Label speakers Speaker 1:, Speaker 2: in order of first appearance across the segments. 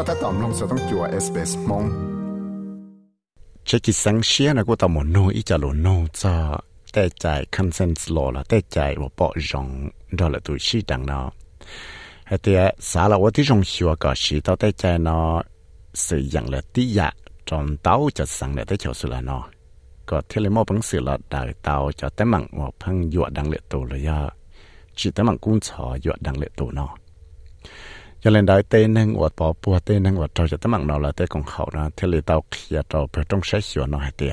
Speaker 1: ็ถ้าตอมลงสต้องจัวเอสเปสมงเช็กิสังเชียนะกูตะอมโนอีจาโลโนจาแต่ใจคอนเซนส์โลละแต่ใจ่ายว่าปอจงดอลตัวชีดังเนาะเตียสาละว่าที่จงชัวก็ชีต่อแต่ใจเนาะสื่ออย่างละติยากจนเต้าจะสั่งละแต่เฉาสุลาเนาะก็เทเลมอพังสือละดาเต้าจะแต่มังว่าพังหยวดดังเลตัวเลยอะชีแต่มังกุ้งชอหยวดดังเลตัวเนาะ cho nên đại tê nâng và bỏ bùa tê nâng và cho cho tấm mạng nào là tê còn hậu nó thế là tao kia tao phải trong sách sửa nó hay tiệt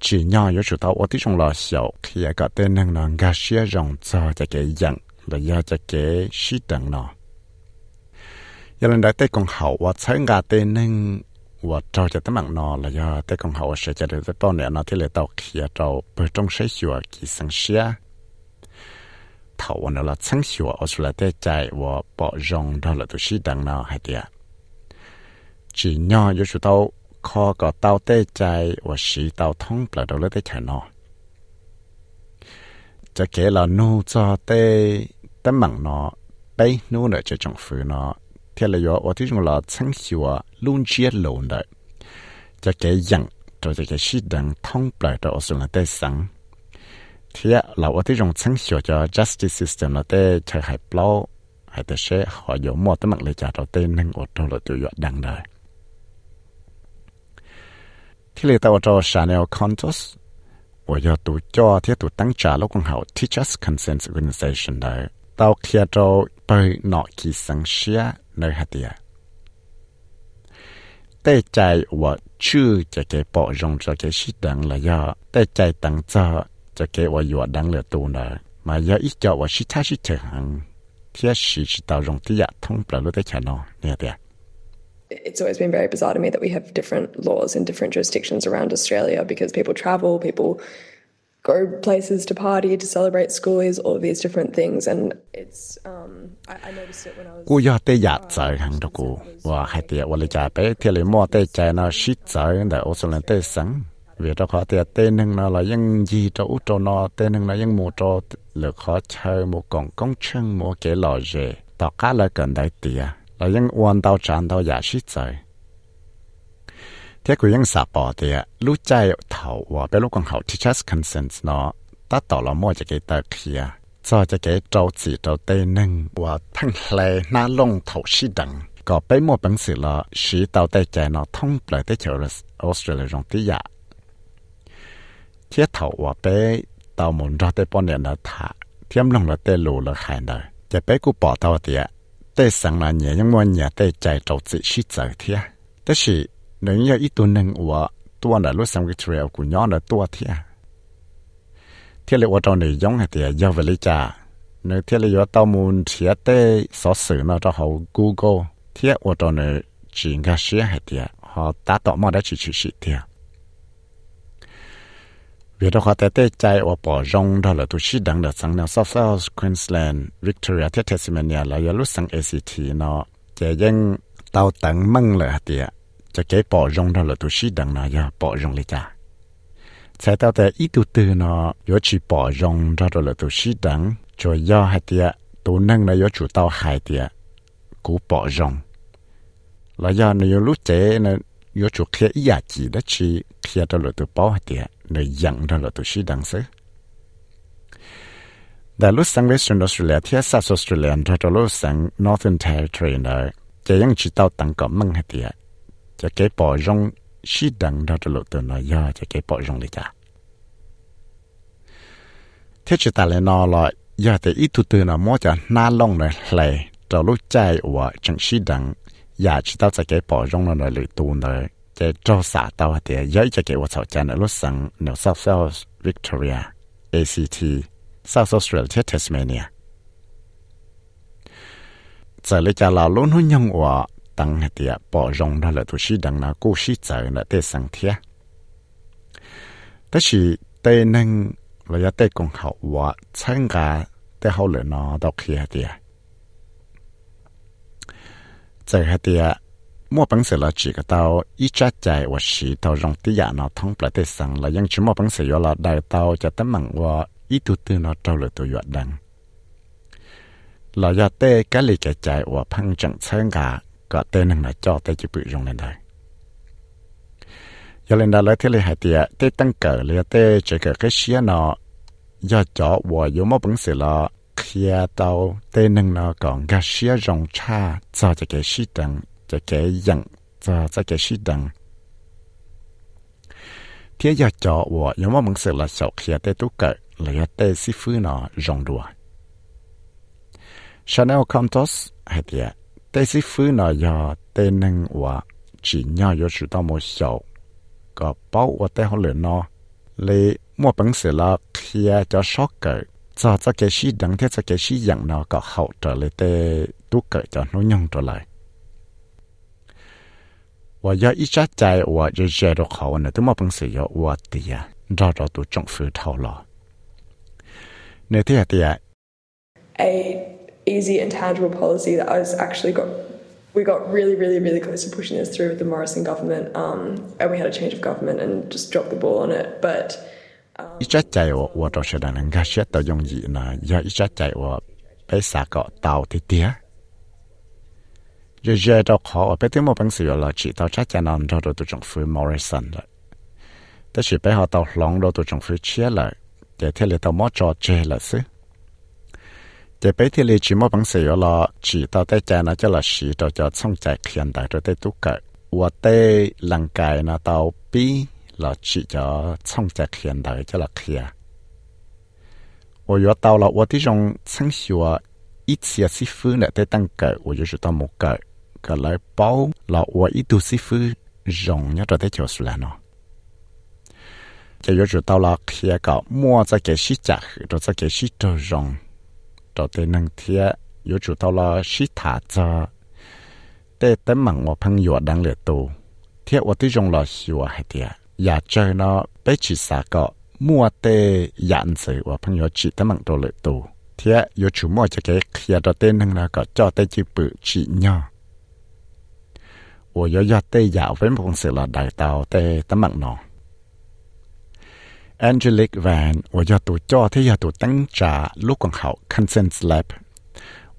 Speaker 1: chỉ nhỏ yếu chủ tao ở tí trong lò xấu khi cả tê nâng nó gà xía rộng cho cho cái dặn là do cho cái sĩ đằng nó cho nên đại tê còn hậu và thấy gà tê nâng và cho cho tấm mạng nó là do tê còn hậu sẽ cho được tới bao nhiêu nó thế là tao kia tao phải trong sách sửa kỳ sang xía nó là ở và bỏ đó là hay chỉ nhỏ yếu số tao khó có tao để chạy và sĩ tao thông là đâu là để chạy nó cho kể là nu cho để để mặn nó bây nu nữa cho trong phủ nó thế là yếu và tí là sáng sủa luôn chia lộn đấy cho kể dặn cho cái sĩ đằng thông là đâu ở là để sáng thiệt là ở tới trong sáng sửa cho justice system là thế, chơi hay plau hay thế, sẽ họ dỗ mò tới mặt lấy trả đầu tê nâng ở trong là tiêu dọa đằng đời. Thì lấy tàu cho Chanel Contos và giờ tụ cho thiết tụ tăng trả lúc con hậu Teachers Consent Organization đời. Tàu kia cho bởi nọ kỳ sáng xia nơi hạt tìa à. tê chạy và chư chạy cái bộ rong cho cái sĩ đẳng là do tê chạy tăng cho จะเกว่าอยู่ดังเหลือตูนะมาอย่าอีจอว่าชิท่าชิเถหังเทียสีชิตาวรงที่อยากท่องปลาลุได้แค่นอเนี่ยเดีย
Speaker 2: It's always been very bizarre to me that we have different laws in different jurisdictions around Australia because people travel, people go places to party, to celebrate schoolies, all of these different things. And it's, um, I, I noticed it when I was. กูอยา
Speaker 1: กได้อยากใจหังตะกูว่าให้เตียว่าเลยจ่ายไปเที่ยวเลยมั่วได้ใจนะชิดใจแต่โอสเลนได้สัง
Speaker 2: vì cho khó thì tên nâng
Speaker 1: nó là những gì cho út cho nó tên nâng là những một cho là khó chơi một con công chân một cái lò rề. Tao cá là cần đại tìa, là những quan đau chán đau giả sĩ trời. Thế của những sạp bỏ thì lúc chạy thầu và bé lúc còn hậu teachers consent nó ta tỏ là mua cho cái tờ kia, cho cho cái trâu chỉ trâu tên nâng và thằng lệ na lông thầu sĩ đằng. Có bé mua bằng sự là sĩ tàu tay chạy nó thông lại tới chỗ Australia trong tí dạ thiết thầu và bé tàu muốn ra tới bọn nó thả thiêm lòng là tê lù là khai đời. Chỉ bé cũng bỏ tàu tiệt tê sáng là nhẹ nhưng mà nhẹ tê chạy trâu chỉ sĩ trở thiệt. Thế thì nếu như ít tuần nâng và tuần là lúc sáng Victoria của nhỏ là tua thiệt. Thiết liệu trong này giống hay về lý trả nếu thiết liệu tàu muốn thiệt tê sở sử nó cho hậu Google thiết ở trong này chỉ nghe xía hay tiệt, họ đã tỏ mà đã chỉ chỉ sĩ thiệt việc đó họ tế tế chạy ở bỏ rong đó là tu sĩ đẳng được sang nào South Queensland, Victoria, thế Tasmania là do lúc sang ACT nó chỉ dân tàu tận măng là hạt cho cái bỏ rong đó là tu sĩ đẳng nó do bỏ rong lấy cha sẽ tao tế ít tu tư nó chỉ bỏ rong đó là tu sĩ đẳng cho do hạt địa tu nâng nó do chủ tàu hạt địa cú bỏ rong là do nó lúc chế nó do chủ kia chỉ đó chỉ kia tu bỏ hạt địa nơi dặn đó là tổ sĩ đăng sứ. Đại lúc sang Western Australia thì South Australia đó là lúc sang Northern Territory đó chỉ những chỉ tao tăng có măng hay tiệt cho cái bỏ rong sĩ đăng ra là lúc từ nó do cho cái bỏ rong đi cả. Thế chỉ ta lại nó là do thì ít tu từ nó mua cho na long này lại cho lúc chạy và chẳng sĩ đăng ya chỉ tao cho cái bỏ rong nó là lựa tu này cái cho xã tàu thì giấy cho cái 我操 chân ở lúc sang New South Wales Victoria ACT South Australia Tasmania giờ lấy cho là luôn hôn nhân của tăng hệ tiệt bỏ rong đó là tu sĩ đằng nào cố sĩ giờ là tê sang thiệt thế thì tê nâng là ya tê công hậu và参加tê hậu lệ nó đâu kia tiệt giờ hệ tiệt 莫本事了几个刀，一扎在我石头用地下那通不得上了，因此莫本事有了带刀就得问我一肚子那走了都越等。老要带家里个在我碰正参加 có tên năng là cho tay chữ bự rong lên đây giờ lên đó lấy thế này hai tiệt tê tăng cờ lấy tê chỉ cờ cái xía nó do cho và yếu mà bằng sự là kia tàu tê nâng nó còn gà xía rong cha, cho cho cái xí đằng, cho cái dặn, cho cho cái xí đằng. Thế giờ cho và nhóm mà mình sự là sau kia tê tú cờ lấy tê xí phứ nó rong đùa. Chanel Contos hay thế tê xí phứ nó giờ tê nâng và chỉ nhau yếu chủ tao một sầu có bao và tê họ lửa nó. Lì mua bằng sự là kia cho sót cỡ cho cho cái sĩ đẳng thế cho cái sĩ dạng nó có hậu trở lại tế tu cỡ cho nó nhung trở lại và do ít trái chạy và giờ giờ được hậu này tôi mua bằng sự yo và tiền ra ra tu trong phu thâu lo nếu thế thì
Speaker 2: a easy and tangible policy that I was actually got we got really, really, really close to pushing this through with the Morrison government, um, and we had a change of government and just dropped the ball on it. But ít trái chạy của của trò chơi đàn gà chết, tao dùng là do ít trái chạy của
Speaker 1: bé xả cọ tàu thì tía. Giờ giờ tao khó bé tiếng một bằng chỉ tao chắc chắn là tao được tụi chồng Morrison rồi tất nhiên bé họ tao lòng đồ tụi chồng chia lại để thế là tao mất trò chơi là để bé thì lấy chỉ một bằng sửa chỉ tao tay chạy nó cho là chỉ tao cho xong chạy đại rồi tay tú cậy và tay lằng cài nó tao bi là chỉ cho trong trạch hiện đại cho là kia tôi tao là tôi trong sáng sủa ít xia sĩ phu là tới tăng cỡ tôi chỉ tao một cái cái lời bao là tôi ít tu sĩ phu rộng nhất là tới chỗ sủa nó chỉ có chỉ tao là kia cái mua cái cái sĩ chả rồi cái cái sĩ trở rộng rồi tới năng thiệt có chỉ tao là sĩ thả cho tới tới mảng của 朋友 đang lệ tu thiệt tôi trong là sủa hay thiệt 木个，个来包了我一度是分容要到在就是了呢。就要知道了，开个莫在给西家去，都在给西都容。đầu tiên năng thia yếu chủ tao là sĩ thả cho tê tấm mặn một phăng yếu đang lệ tù thia ở tí trong là hiệu hay thia ya chơi nó bé chỉ xả có mua tê dạn sự và phăng yếu chỉ tấm mặn đồ lệ tù thia yếu chủ mua cho cái kia đầu tiên năng là có cho tê chỉ bự chỉ nhau 我要要对要分公司了，来到对等门喏。Angelic Van 我要读教他要读登查陆光好 Consent Lab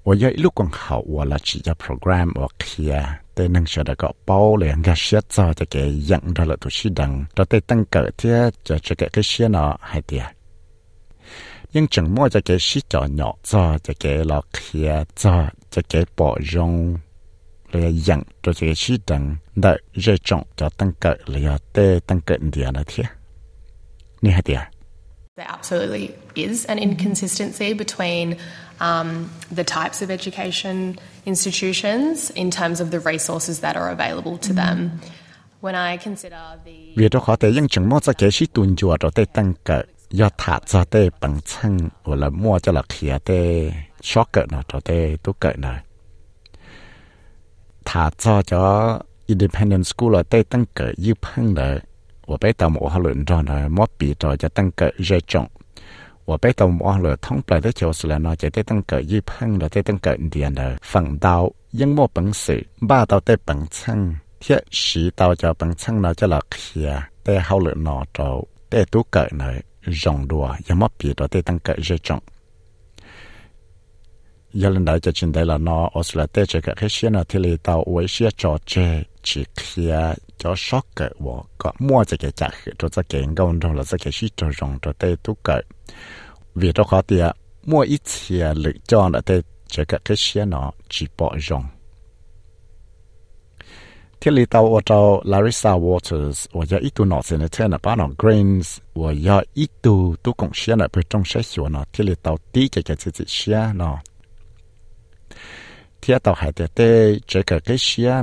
Speaker 1: 我要陆光好我了只要 program 我 clear tê năng sợ đã có bao lệ ngã sợ cho cho cái dạng đó là tổ chức đằng. Đó tê tăng cỡ thế cho cho cái cái xe nó hay tiệt nhưng chẳng mua cho cái sĩ trò nhỏ cho cho cái lọ kia cho cho cái bỏ rong. Lệ dạng cho cho cái sĩ đằng. Đợi rồi trọng cho tăng cỡ lệ tê tăng cỡ địa là thế nè hay tiệt
Speaker 3: จะแกชีจอเนาะจะจะแกเราเคลียจะจะแกปอรงเลยยังตัวจะแกชีดังได้เรื่องจงจะตั้งเกิดเลยแต่ตั้งเกิดเดียนะเทีย There absolutely is an inconsistency between um, the types of education institutions in terms of the resources that are available to them. When I consider the
Speaker 1: vì đó khó thể những chứng mô cho cái sĩ tuần chùa rồi tê tăng cỡ do thả cho tê bằng chân hoặc là mua cho là khía tê sót cỡ nó cho tê tú cỡ nó thả cho cho independent school là tê tăng cỡ dư phân đấy 我被到我哈轮着呢，莫比着就等个热种。我被到我了通来的就是了呢，就得等个一碰了，得等个点了，放到因莫本事，把到得本称，贴时到就本称呢，就落去啊，得好了拿着，得都个呢，用多，也莫比着得等个热种。giờ lần đầu cho chính đây là nó ở là tết cho cái xe nó thì lấy tàu với xe trò chơi chỉ kia cho sót cái bỏ có mua cho cái chặt cho cho cái ngon trong là cho cái shit cho rong cho tê tu cái vì đó khó tiền mua ít tiền lực cho là tê cho cái cái xe nó chỉ bỏ rong thiết lý tàu ở tàu Larissa Waters và giờ ít tu nọ sẽ nên thế là bán nó grains và giờ ít tu tu cũng xe là bên trong xe xuống nó thiết lý tàu tí cho cái cái xe nó thiết tàu hải tê tê cho cái cái xe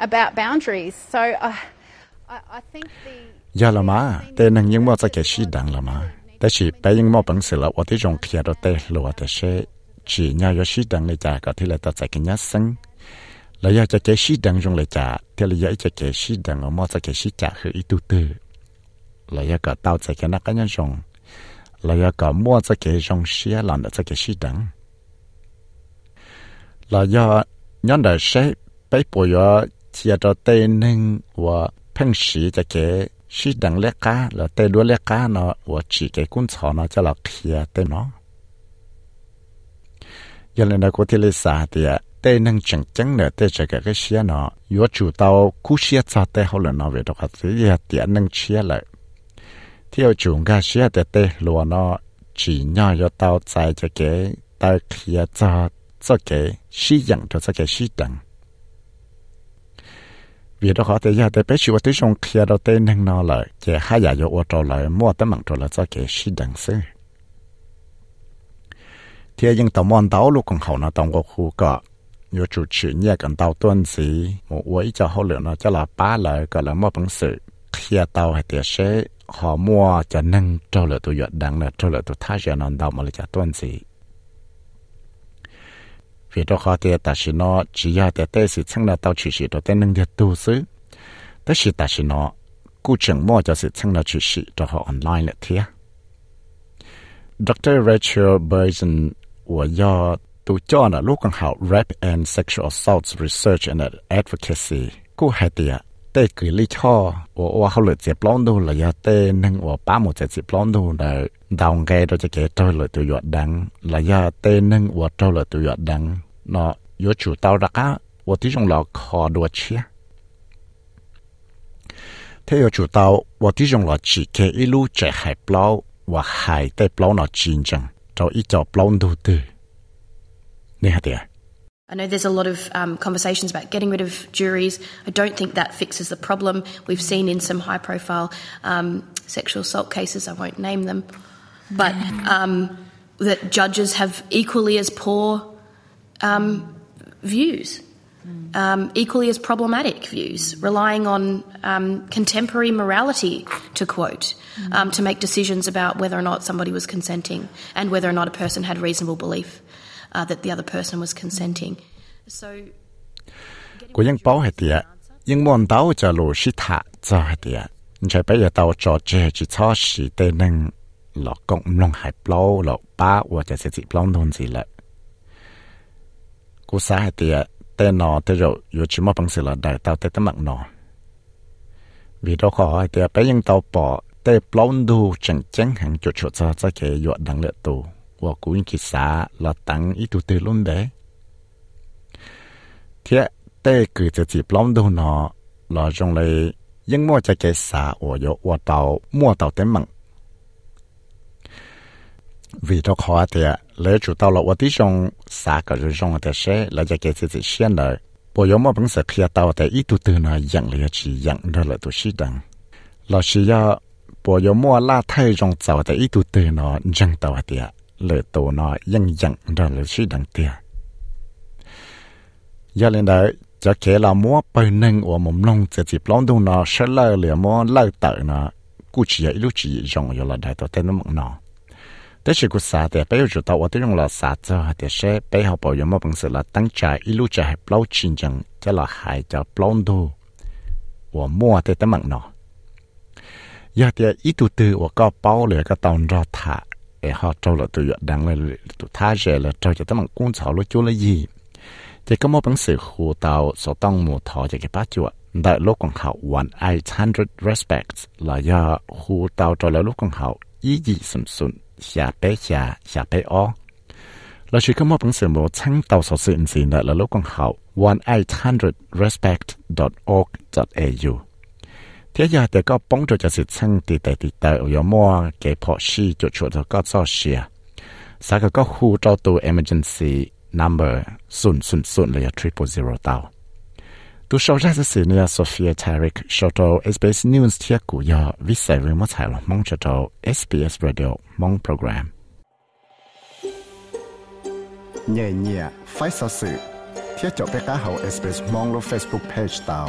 Speaker 4: about boundaries. So uh, I, I think the
Speaker 1: giờ là mà tên năng những mò cho cái sĩ đẳng là màแต่是ไปยังมอบังสือละว่าที่จงเคลียร์ตัวเตะหรือว่าแต่เช่chỉ nhau yo sĩ đẳngเลยจ่ายก็ที่เลยตัดใจกันยัดซึ่ง là do cho cái sĩ đằng trong lại trả thì là do cho cái sĩ đằng ở mua cho cái sĩ trả hơi ít tu tư là do cả tao cho cái nó cái nhân trong là do cả mua cho cái trong xía làm cho cái sĩ đằng là do nhân đời sẽ bây giờ chia cho tên nên và phăng sĩ cho cái sĩ đằng lẽ cá là tên đua lẽ cá nó và chỉ cái cuốn sổ nó cho là kia tên nó giờ này nó có thể lấy xa thì tê nâng chẳng chẳng nữa, tê chạy cái cái xe nó yếu chủ tàu cú xe cho tê hậu là nó về đó thì giờ tiền nâng xe lại theo chủ cái xe tê tê lúa nó chỉ nhỏ yếu tàu chạy cho cái tàu kia cho cho cái sử dụng cho cái sử đằng vì đó họ thấy nhà thấy bé chịu tới trong kia đầu tiên năng nó lại chỉ hai giờ vô trò lại mua tới mặn trò lại cho cái sĩ đằng sư thì những tàu mòn tàu lúc còn hậu nó tàu của khu cọ. Nhiều chủ trì nhẹ còn tàu tuân sĩ một uống cho họ lửa nó cho là ba lại gọi là mua bằng sự. Kia tàu hay tiệt sẽ họ mua cho năng trâu lại tôi giọt đằng là trâu lại tôi thay giờ nó tàu mà lại cho tuân sĩ vì đó khó thì ta chỉ nó chỉ ya thì tê sự chẳng là tao chỉ sự đó tê nâng thiệt tu sứ tất sự ta chỉ nó cú chẳng mua cho sự chẳng là chỉ sự đó họ online là thế Dr. Rachel Burson của do tu cho là lúc còn học Rape and Sexual Assault Research and Advocacy của Haiti tê kỳ lý cho ủa ủa hậu lửa dịp lón là do tê nâng ủa bá một dạy dịp lón đô là đào nghe đó cho kể trôi lửa tự là do tê nâng ủa trôi lửa tự yuột đắng nó yếu chủ tao ra cá ủa tí trong lò khó đùa chia thế yếu chủ tao ủa tí trong lò chỉ kê ý lú chạy hải blau và hải tê blau nó chín chẳng cho ý cho blau đô tư nè hả
Speaker 5: I know there's a lot of um, conversations about getting rid of juries. I don't think that fixes the problem. We've seen in some high profile um, sexual assault cases, I won't name them, but um, that judges have equally as poor um, views. Um, equally as problematic views, relying on um, contemporary morality, to quote, to make decisions about whether or not somebody was consenting and whether or not a person had reasonable belief uh, that the other person was consenting. So, của bảo hệ địa,
Speaker 1: những món đào cho lô sĩ thả cho hệ địa, chạy bây giờ đào cho chế chỉ cho sĩ tê nâng lọ công long hải bao lọ ba hoặc là chỉ bao thôn gì lại. Cú xã hệ địa, tê nọ tê rồi, dù chỉ mà bằng sự là đại tao tê tấm nọ. Vì đó khó hệ địa, bây giờ tao bỏ tê bao đu chẳng chẳng hàng chỗ chỗ cho cho kẻ dọa đắng lệ tù. 我古因去啥老等一度得弄的。贴带个自己浪头呢，老用来因莫在给啥我有我到莫到的梦。vì đó khó thì lẽ chủ tao là ở tí trong xã cả rồi trong cái xe là cái cái gì xem là bây giờ mà bằng sự khi tao thì ít tu từ nó dạng là chỉ dạng đó là tu xí đằng là sĩ ya bây giờ mà la thay trong tao thì ít tu từ nó dạng tao thì lỡ tổ nó dân dân ra là sĩ đằng tia. Giờ lên đấy cho kể là mua bơi nâng của một nông chỉ chỉ lông đông nó sẽ lơ liền mua lỡ tự nó cụ chỉ ấy lúc chỉ dùng rồi là đại tổ tên nó mặn nó thế chỉ cụ xã thì bây giờ tao tôi dùng là xã cho thì sẽ bây giờ bảo mua bằng sự là tăng trả ít lúc trả lâu chín chẳng cho là hai cho lông đông của mua thì tên mặn nó giờ thì ít tu tư của có bao lửa cái tàu ra thả ai họ trâu là tụi đăng là tụi tha rẻ là trâu cho tấm bằng cuốn thảo lo chú là gì? Thì có một bằng sự hồ tàu số tông mù thọ cho cái bát chuột đại lúc còn học one eight hundred respects là do hồ tàu cho là lúc còn học ý gì sum sum xả bé xả xả bé o là chỉ có một bằng sự mù chẳng tàu số sự gì là lúc còn học one eight hundred respect dot org dot au เทียยาแต่ก็ป้องจะจะสิทั้งติดแต่ติดแต่อยมัวเก็บพอชีจุดชดก็ซอเชียสักก็คูเจ้าตัว emergency number ศูนย์ศูนย์ศูนย์เลย triple zero เตาตัวชาวราชสีเนี่ยโซเฟียทาริกชาวโตัว SBS News เทียกูยอวิสัยเรื่องมั่วใช่หรอมองชาวโต SBS Radio มองโปรแกรมเนี่ยเนี่ยไฟสื่อเทียจบไปก้าเฮา SBS มองรู Facebook Page เตา